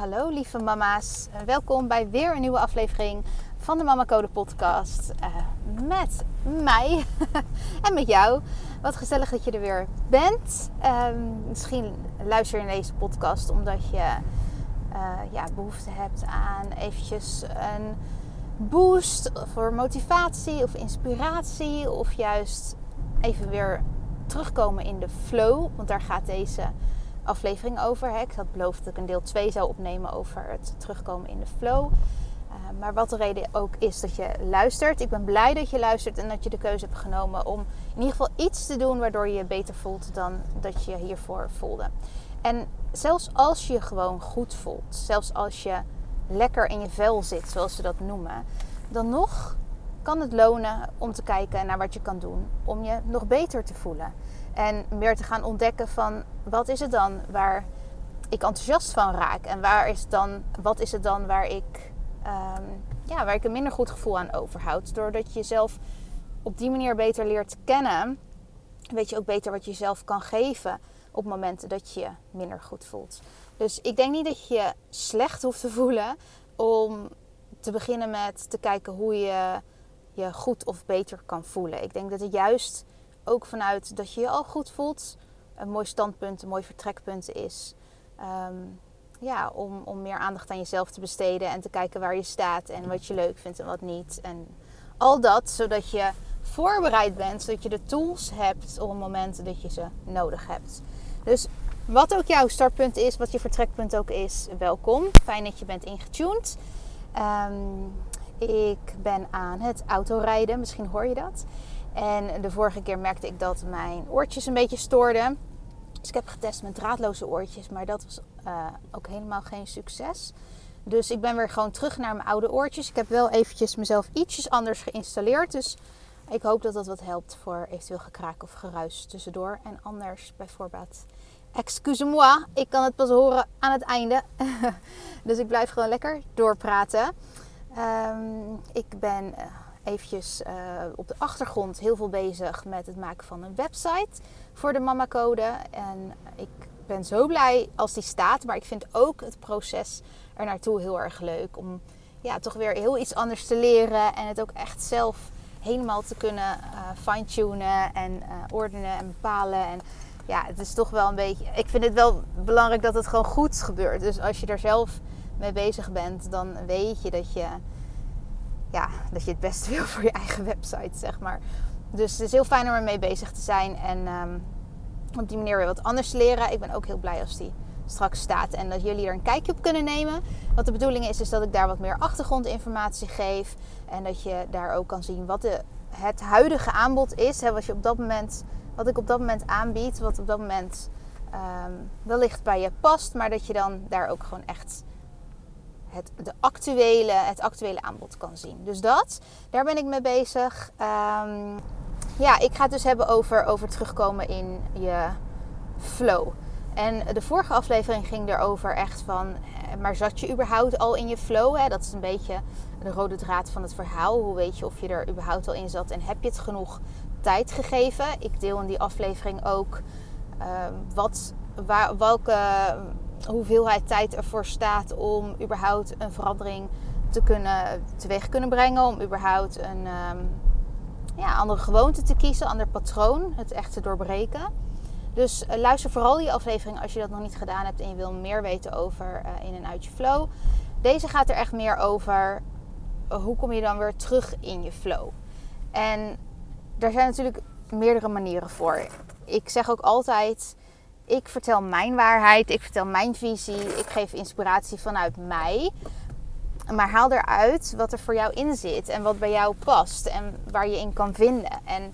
Hallo lieve mama's, welkom bij weer een nieuwe aflevering van de Mama Code podcast. Uh, met mij en met jou. Wat gezellig dat je er weer bent. Uh, misschien luister je naar deze podcast omdat je uh, ja, behoefte hebt aan eventjes een boost voor motivatie of inspiratie. Of juist even weer terugkomen in de flow. Want daar gaat deze aflevering over. Hè. Ik had beloofd dat ik een deel 2 zou opnemen over het terugkomen in de flow. Uh, maar wat de reden ook is dat je luistert. Ik ben blij dat je luistert en dat je de keuze hebt genomen om in ieder geval iets te doen waardoor je je beter voelt dan dat je hiervoor voelde. En zelfs als je je gewoon goed voelt, zelfs als je lekker in je vel zit, zoals ze dat noemen, dan nog kan het lonen om te kijken naar wat je kan doen om je nog beter te voelen. En meer te gaan ontdekken van wat is het dan waar ik enthousiast van raak. En waar is dan, wat is het dan waar ik, um, ja, waar ik een minder goed gevoel aan overhoud. Doordat je jezelf op die manier beter leert kennen, weet je ook beter wat je jezelf kan geven op momenten dat je je minder goed voelt. Dus ik denk niet dat je slecht hoeft te voelen om te beginnen met te kijken hoe je je goed of beter kan voelen. Ik denk dat het juist ook vanuit dat je je al goed voelt, een mooi standpunt, een mooi vertrekpunt is. Um, ja, om, om meer aandacht aan jezelf te besteden en te kijken waar je staat en wat je leuk vindt en wat niet. En al dat, zodat je voorbereid bent, zodat je de tools hebt op het moment dat je ze nodig hebt. Dus wat ook jouw startpunt is, wat je vertrekpunt ook is, welkom. Fijn dat je bent ingetuned. Um, ik ben aan het autorijden, misschien hoor je dat. En de vorige keer merkte ik dat mijn oortjes een beetje stoorden. Dus ik heb getest met draadloze oortjes, maar dat was uh, ook helemaal geen succes. Dus ik ben weer gewoon terug naar mijn oude oortjes. Ik heb wel eventjes mezelf ietsjes anders geïnstalleerd. Dus ik hoop dat dat wat helpt voor eventueel gekraak of geruis tussendoor. En anders bijvoorbeeld, excuse-moi, ik kan het pas horen aan het einde. dus ik blijf gewoon lekker doorpraten. Um, ik ben uh, eventjes uh, op de achtergrond heel veel bezig met het maken van een website voor de Mama Code. En ik ben zo blij als die staat. Maar ik vind ook het proces er naartoe heel erg leuk. Om ja, toch weer heel iets anders te leren. En het ook echt zelf helemaal te kunnen uh, fine-tunen en uh, ordenen en bepalen. En ja, het is toch wel een beetje. Ik vind het wel belangrijk dat het gewoon goed gebeurt. Dus als je er zelf mee bezig bent, dan weet je dat je, ja, dat je het beste wil voor je eigen website, zeg maar. Dus het is heel fijn om ermee bezig te zijn en um, op die manier weer wat anders leren. Ik ben ook heel blij als die straks staat en dat jullie er een kijkje op kunnen nemen. Wat de bedoeling is, is dat ik daar wat meer achtergrondinformatie geef en dat je daar ook kan zien wat de, het huidige aanbod is. Hè, wat, je op dat moment, wat ik op dat moment aanbied, wat op dat moment um, wellicht bij je past, maar dat je dan daar ook gewoon echt het, de actuele, het actuele aanbod kan zien. Dus dat, daar ben ik mee bezig. Um, ja, ik ga het dus hebben over, over terugkomen in je flow. En de vorige aflevering ging erover echt van, eh, maar zat je überhaupt al in je flow? Hè? Dat is een beetje de rode draad van het verhaal. Hoe weet je of je er überhaupt al in zat en heb je het genoeg tijd gegeven? Ik deel in die aflevering ook uh, wat, waar, welke hoeveelheid tijd ervoor staat om überhaupt een verandering te kunnen, teweeg kunnen brengen. Om überhaupt een um, ja, andere gewoonte te kiezen, ander patroon, het echt te doorbreken. Dus uh, luister vooral die aflevering als je dat nog niet gedaan hebt en je wil meer weten over uh, in en uit je flow. Deze gaat er echt meer over uh, hoe kom je dan weer terug in je flow. En daar zijn natuurlijk meerdere manieren voor. Ik zeg ook altijd, ik vertel mijn waarheid, ik vertel mijn visie, ik geef inspiratie vanuit mij. Maar haal eruit wat er voor jou in zit en wat bij jou past en waar je in kan vinden. En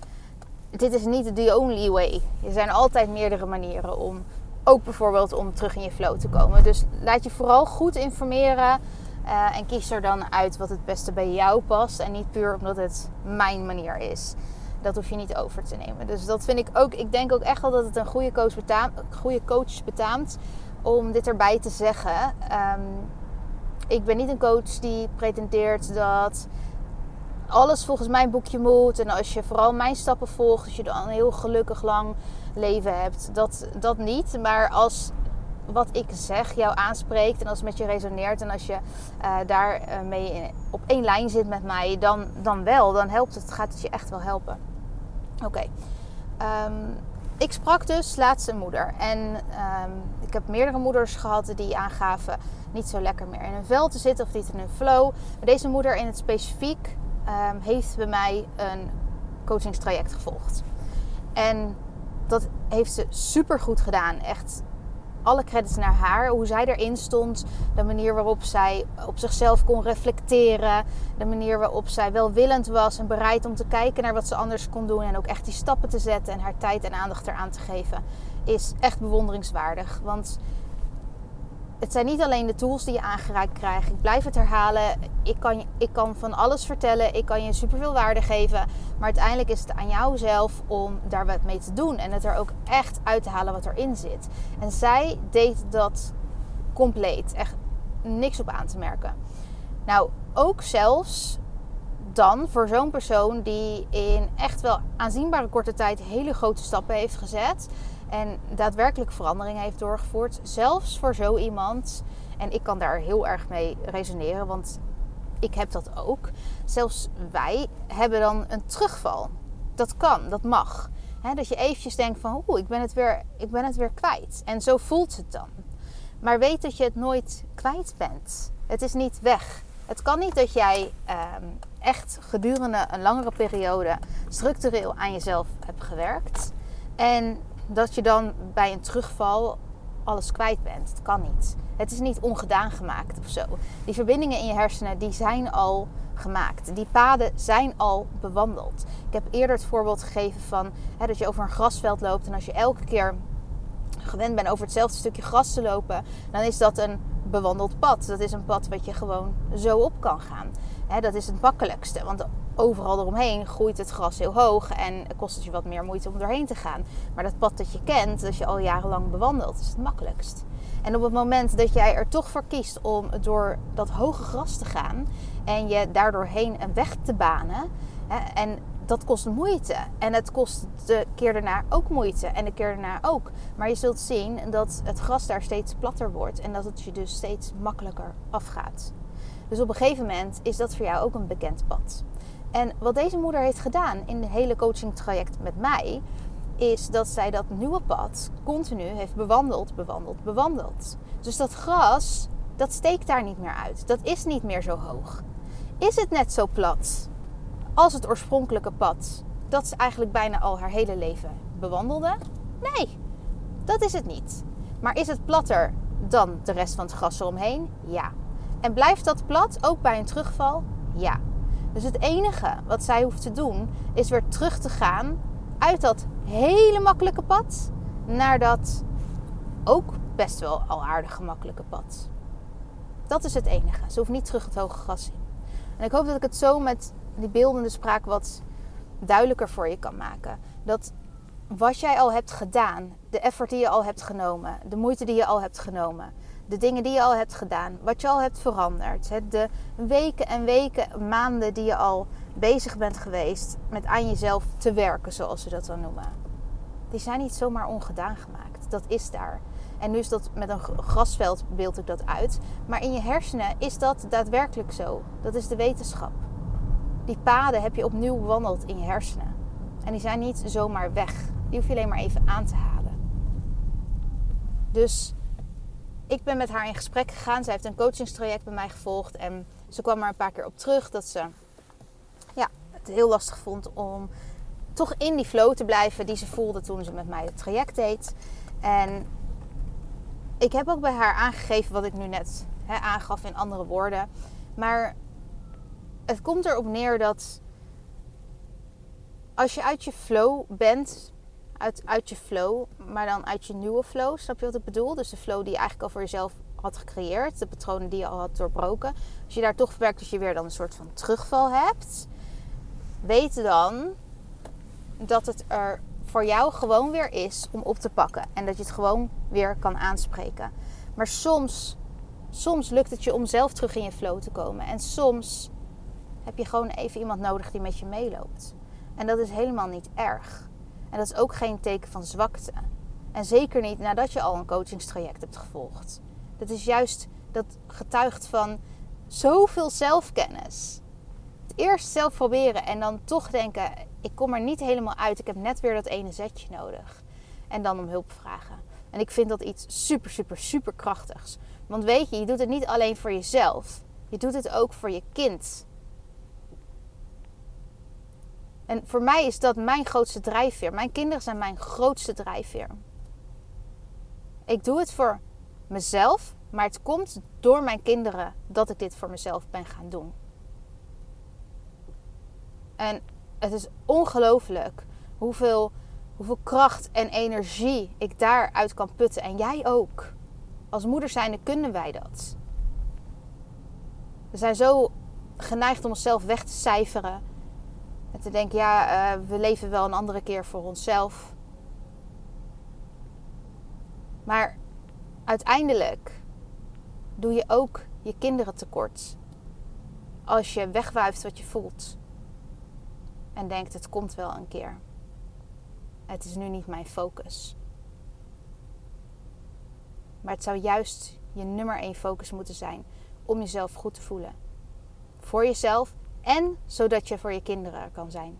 dit is niet the only way. Er zijn altijd meerdere manieren om, ook bijvoorbeeld om terug in je flow te komen. Dus laat je vooral goed informeren uh, en kies er dan uit wat het beste bij jou past en niet puur omdat het mijn manier is. Dat hoef je niet over te nemen. Dus dat vind ik ook. Ik denk ook echt wel dat het een goede coach betaamt, goede coach betaamt om dit erbij te zeggen. Um, ik ben niet een coach die pretendeert dat alles volgens mijn boekje moet. En als je vooral mijn stappen volgt, dat je dan een heel gelukkig lang leven hebt. Dat, dat niet. Maar als wat ik zeg jou aanspreekt en als het met je resoneert en als je uh, daar uh, mee op één lijn zit met mij, dan, dan wel. Dan helpt het, gaat het je echt wel helpen. Oké. Um, ik sprak dus laatst een moeder. En um, ik heb meerdere moeders gehad die aangaven niet zo lekker meer in hun vel te zitten of niet in hun flow. Maar deze moeder in het specifiek um, heeft bij mij een coachingstraject gevolgd. En dat heeft ze super goed gedaan. Echt alle credits naar haar. Hoe zij erin stond. De manier waarop zij op zichzelf kon reflecteren. De manier waarop zij welwillend was en bereid om te kijken naar wat ze anders kon doen. En ook echt die stappen te zetten en haar tijd en aandacht eraan te geven. Is echt bewonderingswaardig. Want het zijn niet alleen de tools die je aangereikt krijgt. Ik blijf het herhalen. Ik kan, ik kan van alles vertellen. Ik kan je superveel waarde geven. Maar uiteindelijk is het aan jou zelf om daar wat mee te doen. En het er ook echt uit te halen wat erin zit. En zij deed dat compleet. Echt niks op aan te merken. Nou, ook zelfs dan voor zo'n persoon die in echt wel aanzienbare korte tijd hele grote stappen heeft gezet en daadwerkelijk verandering heeft doorgevoerd. Zelfs voor zo iemand. En ik kan daar heel erg mee resoneren, want ik heb dat ook. Zelfs wij hebben dan een terugval. Dat kan, dat mag. dat je eventjes denkt van, oeh, ik ben, het weer, ik ben het weer kwijt. En zo voelt het dan. Maar weet dat je het nooit kwijt bent. Het is niet weg. Het kan niet dat jij ehm, echt gedurende een langere periode structureel aan jezelf hebt gewerkt. En dat je dan bij een terugval alles kwijt bent. Het kan niet. Het is niet ongedaan gemaakt of zo. Die verbindingen in je hersenen die zijn al gemaakt. Die paden zijn al bewandeld. Ik heb eerder het voorbeeld gegeven van hè, dat je over een grasveld loopt en als je elke keer gewend bent over hetzelfde stukje gras te lopen, dan is dat een bewandeld pad. Dat is een pad wat je gewoon zo op kan gaan. Dat is het makkelijkste, want overal eromheen groeit het gras heel hoog en kost het je wat meer moeite om doorheen te gaan. Maar dat pad dat je kent, dat je al jarenlang bewandelt, is het makkelijkst. En op het moment dat jij er toch voor kiest om door dat hoge gras te gaan en je daardoorheen een weg te banen, en dat kost moeite. En het kost de keer daarna ook moeite. En de keer daarna ook. Maar je zult zien dat het gras daar steeds platter wordt. En dat het je dus steeds makkelijker afgaat. Dus op een gegeven moment is dat voor jou ook een bekend pad. En wat deze moeder heeft gedaan in de hele coaching traject met mij, is dat zij dat nieuwe pad continu heeft bewandeld, bewandeld, bewandeld. Dus dat gras, dat steekt daar niet meer uit. Dat is niet meer zo hoog. Is het net zo plat als het oorspronkelijke pad dat ze eigenlijk bijna al haar hele leven bewandelde? Nee, dat is het niet. Maar is het platter dan de rest van het gras eromheen? Ja. En blijft dat plat ook bij een terugval? Ja. Dus het enige wat zij hoeft te doen is weer terug te gaan uit dat hele makkelijke pad naar dat ook best wel al aardig gemakkelijke pad. Dat is het enige. Ze hoeft niet terug het hoge gras in. En ik hoop dat ik het zo met die beeldende spraak wat duidelijker voor je kan maken. Dat wat jij al hebt gedaan, de effort die je al hebt genomen, de moeite die je al hebt genomen, de dingen die je al hebt gedaan, wat je al hebt veranderd, de weken en weken, maanden die je al bezig bent geweest met aan jezelf te werken, zoals ze dat dan noemen. Die zijn niet zomaar ongedaan gemaakt. Dat is daar. En nu is dat met een grasveld beeld ik dat uit. Maar in je hersenen is dat daadwerkelijk zo. Dat is de wetenschap. Die paden heb je opnieuw bewandeld in je hersenen. En die zijn niet zomaar weg. Die hoef je alleen maar even aan te halen. Dus ik ben met haar in gesprek gegaan. Zij heeft een coachingstraject bij mij gevolgd. En ze kwam er een paar keer op terug dat ze ja, het heel lastig vond om toch in die flow te blijven die ze voelde toen ze met mij het traject deed. En ik heb ook bij haar aangegeven wat ik nu net aangaf in andere woorden. Maar het komt erop neer dat als je uit je flow bent, uit, uit je flow, maar dan uit je nieuwe flow, snap je wat ik bedoel? Dus de flow die je eigenlijk al voor jezelf had gecreëerd, de patronen die je al had doorbroken. Als je daar toch merkt dat je weer dan een soort van terugval hebt, weet dan dat het er voor jou gewoon weer is om op te pakken. En dat je het gewoon weer kan aanspreken. Maar soms, soms lukt het je om zelf terug in je flow te komen. En soms heb je gewoon even iemand nodig die met je meeloopt. En dat is helemaal niet erg. En dat is ook geen teken van zwakte. En zeker niet nadat je al een coachingstraject hebt gevolgd. Dat is juist, dat getuigt van zoveel zelfkennis. Eerst zelf proberen en dan toch denken: ik kom er niet helemaal uit. Ik heb net weer dat ene zetje nodig. En dan om hulp vragen. En ik vind dat iets super, super, super krachtigs. Want weet je, je doet het niet alleen voor jezelf. Je doet het ook voor je kind. En voor mij is dat mijn grootste drijfveer. Mijn kinderen zijn mijn grootste drijfveer. Ik doe het voor mezelf, maar het komt door mijn kinderen dat ik dit voor mezelf ben gaan doen. En het is ongelooflijk hoeveel, hoeveel kracht en energie ik daaruit kan putten. En jij ook. Als moeder zijnde kunnen wij dat. We zijn zo geneigd om onszelf weg te cijferen. En te denken, ja, uh, we leven wel een andere keer voor onszelf. Maar uiteindelijk doe je ook je kinderen tekort. Als je wegwuift wat je voelt. En denkt, het komt wel een keer. Het is nu niet mijn focus. Maar het zou juist je nummer één focus moeten zijn om jezelf goed te voelen. Voor jezelf en zodat je voor je kinderen kan zijn.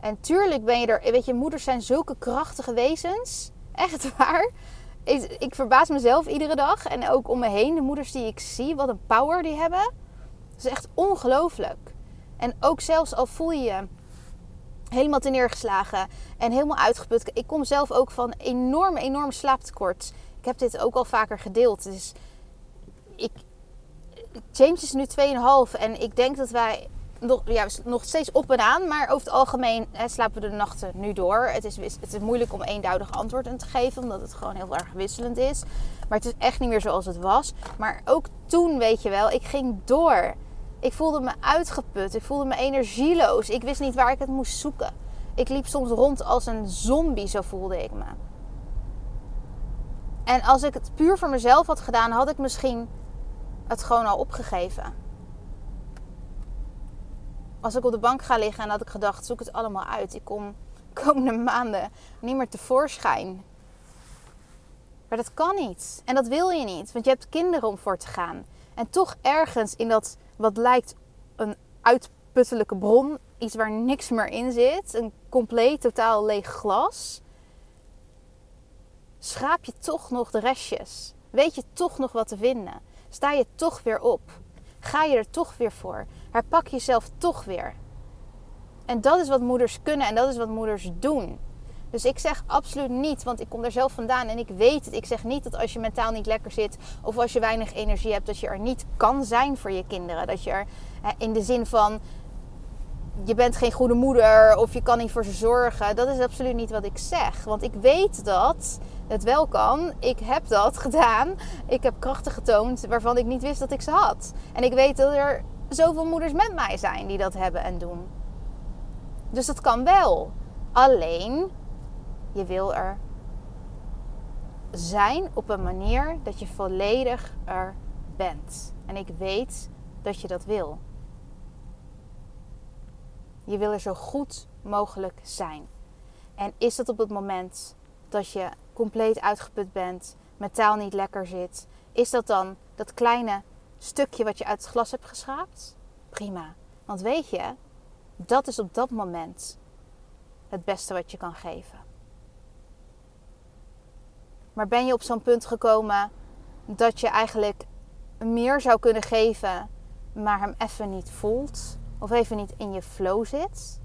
En tuurlijk ben je er, weet je, moeders zijn zulke krachtige wezens. Echt waar. Ik, verbaas mezelf iedere dag en ook om me heen, de moeders die ik zie, wat een power die hebben. Dat is echt ongelooflijk. En ook zelfs al voel je je helemaal te neergeslagen en helemaal uitgeput. Ik kom zelf ook van enorm, enorm slaaptekort. Ik heb dit ook al vaker gedeeld. Dus ik, James is nu 2,5 en ik denk dat wij nog, ja, nog steeds op en aan. Maar over het algemeen hè, slapen we de nachten nu door. Het is, het is moeilijk om eenduidig antwoorden te geven, omdat het gewoon heel erg wisselend is. Maar het is echt niet meer zoals het was. Maar ook toen, weet je wel, ik ging door. Ik voelde me uitgeput. Ik voelde me energieloos. Ik wist niet waar ik het moest zoeken. Ik liep soms rond als een zombie, zo voelde ik me. En als ik het puur voor mezelf had gedaan, had ik misschien het gewoon al opgegeven. Als ik op de bank ga liggen en had ik gedacht, zoek het allemaal uit. Ik kom komende maanden niet meer tevoorschijn. Maar dat kan niet. En dat wil je niet. Want je hebt kinderen om voor te gaan. En toch ergens in dat wat lijkt een uitputtelijke bron, iets waar niks meer in zit, een compleet totaal leeg glas, schraap je toch nog de restjes. Weet je toch nog wat te vinden. Sta je toch weer op. Ga je er toch weer voor. Herpak jezelf toch weer. En dat is wat moeders kunnen en dat is wat moeders doen. Dus ik zeg absoluut niet, want ik kom er zelf vandaan en ik weet het. Ik zeg niet dat als je mentaal niet lekker zit of als je weinig energie hebt, dat je er niet kan zijn voor je kinderen. Dat je er in de zin van je bent geen goede moeder of je kan niet voor ze zorgen. Dat is absoluut niet wat ik zeg. Want ik weet dat het wel kan. Ik heb dat gedaan. Ik heb krachten getoond waarvan ik niet wist dat ik ze had. En ik weet dat er zoveel moeders met mij zijn die dat hebben en doen. Dus dat kan wel. Alleen je wil er zijn op een manier dat je volledig er bent. En ik weet dat je dat wil. Je wil er zo goed mogelijk zijn. En is dat op het moment dat je compleet uitgeput bent, metaal niet lekker zit, is dat dan dat kleine stukje wat je uit het glas hebt geschraapt? Prima. Want weet je, dat is op dat moment het beste wat je kan geven. Maar ben je op zo'n punt gekomen dat je eigenlijk meer zou kunnen geven, maar hem even niet voelt? Of even niet in je flow zit?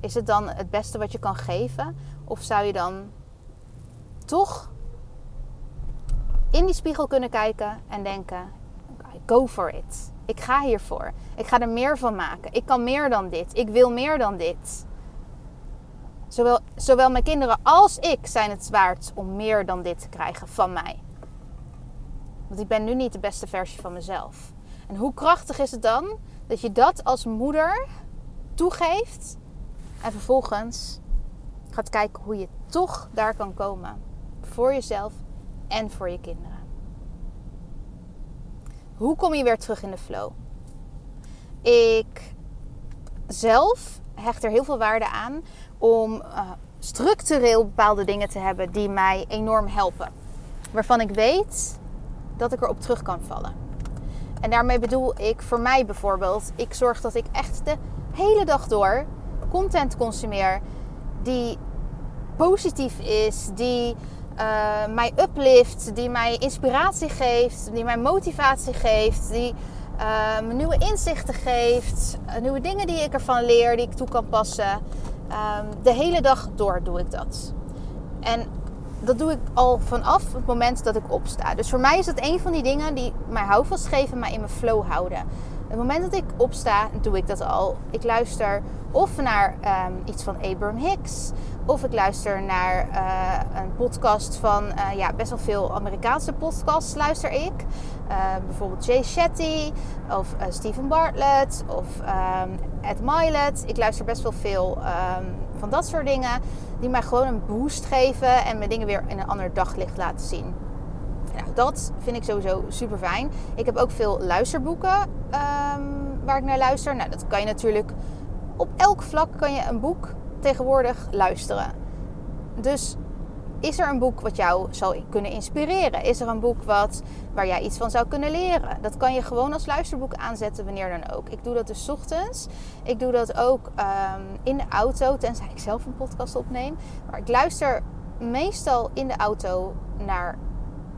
Is het dan het beste wat je kan geven? Of zou je dan toch in die spiegel kunnen kijken en denken: go for it. Ik ga hiervoor. Ik ga er meer van maken. Ik kan meer dan dit. Ik wil meer dan dit. Zowel, zowel mijn kinderen als ik zijn het waard om meer dan dit te krijgen van mij. Want ik ben nu niet de beste versie van mezelf. En hoe krachtig is het dan dat je dat als moeder toegeeft en vervolgens gaat kijken hoe je toch daar kan komen. Voor jezelf en voor je kinderen. Hoe kom je weer terug in de flow? Ik zelf hecht er heel veel waarde aan om uh, structureel bepaalde dingen te hebben die mij enorm helpen. Waarvan ik weet dat ik erop terug kan vallen. En daarmee bedoel ik voor mij bijvoorbeeld, ik zorg dat ik echt de hele dag door content consumeer die positief is, die uh, mij uplift, die mij inspiratie geeft, die mij motivatie geeft, die uh, me nieuwe inzichten geeft, uh, nieuwe dingen die ik ervan leer, die ik toe kan passen. Um, de hele dag door doe ik dat. En dat doe ik al vanaf het moment dat ik opsta. Dus voor mij is dat een van die dingen die mij houvast geven, mij in mijn flow houden. Het moment dat ik opsta, doe ik dat al. Ik luister of naar um, iets van Abraham Hicks, of ik luister naar uh, een podcast van uh, ja, best wel veel Amerikaanse podcasts luister ik. Uh, bijvoorbeeld Jay Shetty of Stephen Bartlett of um, Ed Milet. Ik luister best wel veel um, van dat soort dingen die mij gewoon een boost geven en me dingen weer in een ander daglicht laten zien. Nou, dat vind ik sowieso super fijn. Ik heb ook veel luisterboeken um, waar ik naar luister. Nou, dat kan je natuurlijk op elk vlak kan je een boek tegenwoordig luisteren. Dus is er een boek wat jou zou kunnen inspireren? Is er een boek wat, waar jij iets van zou kunnen leren? Dat kan je gewoon als luisterboek aanzetten wanneer dan ook. Ik doe dat dus ochtends. Ik doe dat ook um, in de auto, tenzij ik zelf een podcast opneem. Maar ik luister meestal in de auto naar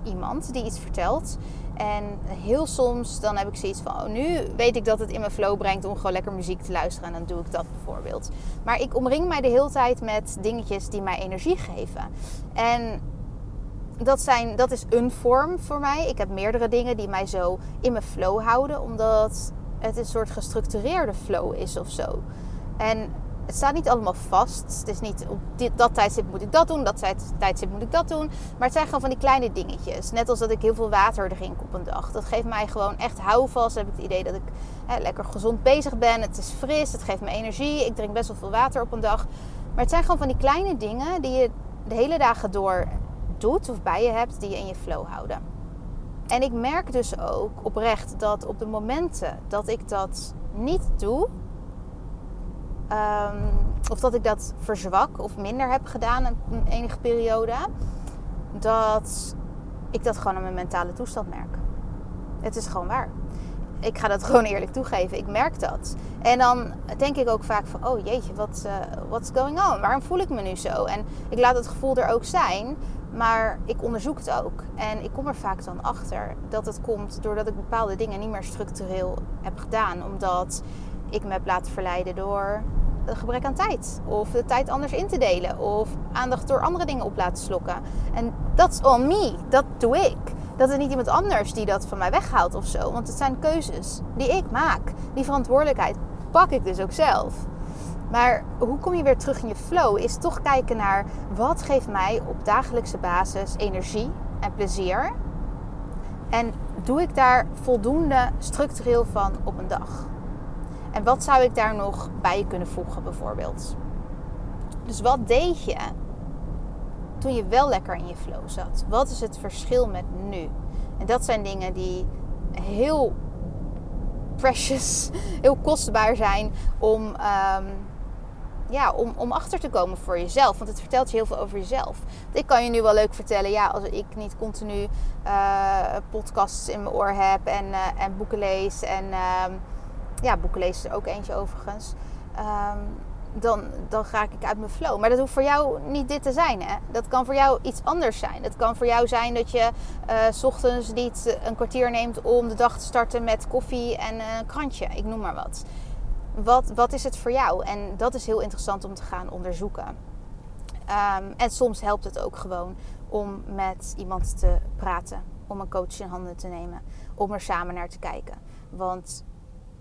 iemand die iets vertelt. En heel soms dan heb ik zoiets van, oh, nu weet ik dat het in mijn flow brengt om gewoon lekker muziek te luisteren. En dan doe ik dat bijvoorbeeld. Maar ik omring mij de hele tijd met dingetjes die mij energie geven. En dat, zijn, dat is een vorm voor mij. Ik heb meerdere dingen die mij zo in mijn flow houden. Omdat het een soort gestructureerde flow is of zo. En het staat niet allemaal vast. Het is niet op dit, dat tijdstip moet ik dat doen, dat tijdstip moet ik dat doen. Maar het zijn gewoon van die kleine dingetjes. Net als dat ik heel veel water drink op een dag. Dat geeft mij gewoon echt houvast. Dan heb ik het idee dat ik hè, lekker gezond bezig ben. Het is fris, het geeft me energie. Ik drink best wel veel water op een dag. Maar het zijn gewoon van die kleine dingen die je de hele dagen door doet of bij je hebt, die je in je flow houden. En ik merk dus ook oprecht dat op de momenten dat ik dat niet doe, Um, of dat ik dat verzwak of minder heb gedaan een enige periode. Dat ik dat gewoon aan mijn mentale toestand merk. Het is gewoon waar. Ik ga dat gewoon eerlijk toegeven. Ik merk dat. En dan denk ik ook vaak van, oh jeetje, wat uh, what's going on? Waarom voel ik me nu zo? En ik laat het gevoel er ook zijn, maar ik onderzoek het ook. En ik kom er vaak dan achter dat het komt doordat ik bepaalde dingen niet meer structureel heb gedaan. Omdat ik me heb laten verleiden door gebrek aan tijd. Of de tijd anders in te delen. Of aandacht door andere dingen op laten slokken. En is on me. Dat doe ik. Dat is niet iemand anders die dat van mij weghaalt of zo. Want het zijn keuzes die ik maak. Die verantwoordelijkheid pak ik dus ook zelf. Maar hoe kom je weer terug in je flow? Is toch kijken naar wat geeft mij op dagelijkse basis energie en plezier. En doe ik daar voldoende structureel van op een dag? En wat zou ik daar nog bij kunnen voegen, bijvoorbeeld? Dus wat deed je toen je wel lekker in je flow zat? Wat is het verschil met nu? En dat zijn dingen die heel precious, heel kostbaar zijn om, um, ja, om, om achter te komen voor jezelf. Want het vertelt je heel veel over jezelf. Ik kan je nu wel leuk vertellen, ja, als ik niet continu uh, podcasts in mijn oor heb en, uh, en boeken lees en. Uh, ja, boeken lezen er ook eentje overigens. Um, dan, dan ga ik uit mijn flow. Maar dat hoeft voor jou niet dit te zijn. Hè? Dat kan voor jou iets anders zijn. Het kan voor jou zijn dat je uh, s ochtends niet een kwartier neemt om de dag te starten met koffie en een krantje. Ik noem maar wat. Wat, wat is het voor jou? En dat is heel interessant om te gaan onderzoeken. Um, en soms helpt het ook gewoon om met iemand te praten om een coach in handen te nemen. Om er samen naar te kijken. Want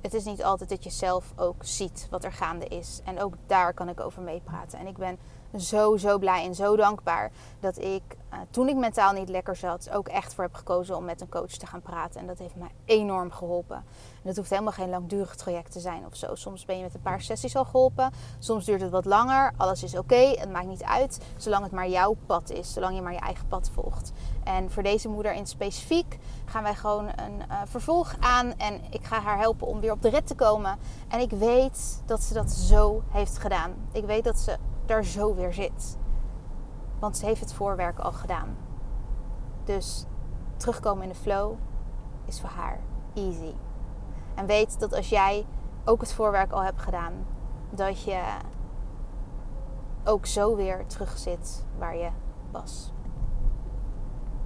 het is niet altijd dat je zelf ook ziet wat er gaande is. En ook daar kan ik over meepraten. En ik ben zo, zo blij en zo dankbaar dat ik, uh, toen ik mentaal niet lekker zat, ook echt voor heb gekozen om met een coach te gaan praten. En dat heeft me enorm geholpen. En dat hoeft helemaal geen langdurig traject te zijn of zo. Soms ben je met een paar sessies al geholpen. Soms duurt het wat langer. Alles is oké. Het maakt niet uit. Zolang het maar jouw pad is. Zolang je maar je eigen pad volgt. En voor deze moeder in specifiek gaan wij gewoon een uh, vervolg aan. En ik ga haar helpen om weer op de rit te komen. En ik weet dat ze dat zo heeft gedaan. Ik weet dat ze daar zo weer zit. Want ze heeft het voorwerk al gedaan. Dus terugkomen in de flow is voor haar easy. En weet dat als jij ook het voorwerk al hebt gedaan, dat je ook zo weer terug zit waar je was.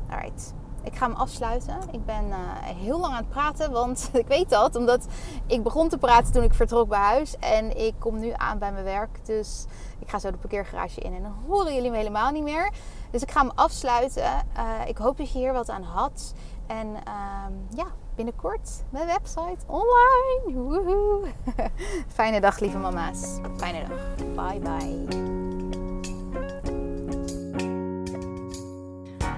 Alright. Ik ga hem afsluiten. Ik ben uh, heel lang aan het praten, want ik weet dat. Omdat ik begon te praten toen ik vertrok bij huis. En ik kom nu aan bij mijn werk. Dus ik ga zo de parkeergarage in en dan horen jullie me helemaal niet meer. Dus ik ga hem afsluiten. Uh, ik hoop dat je hier wat aan had. En uh, ja, binnenkort mijn website online. Fijne dag, lieve mama's. Fijne dag. Bye bye.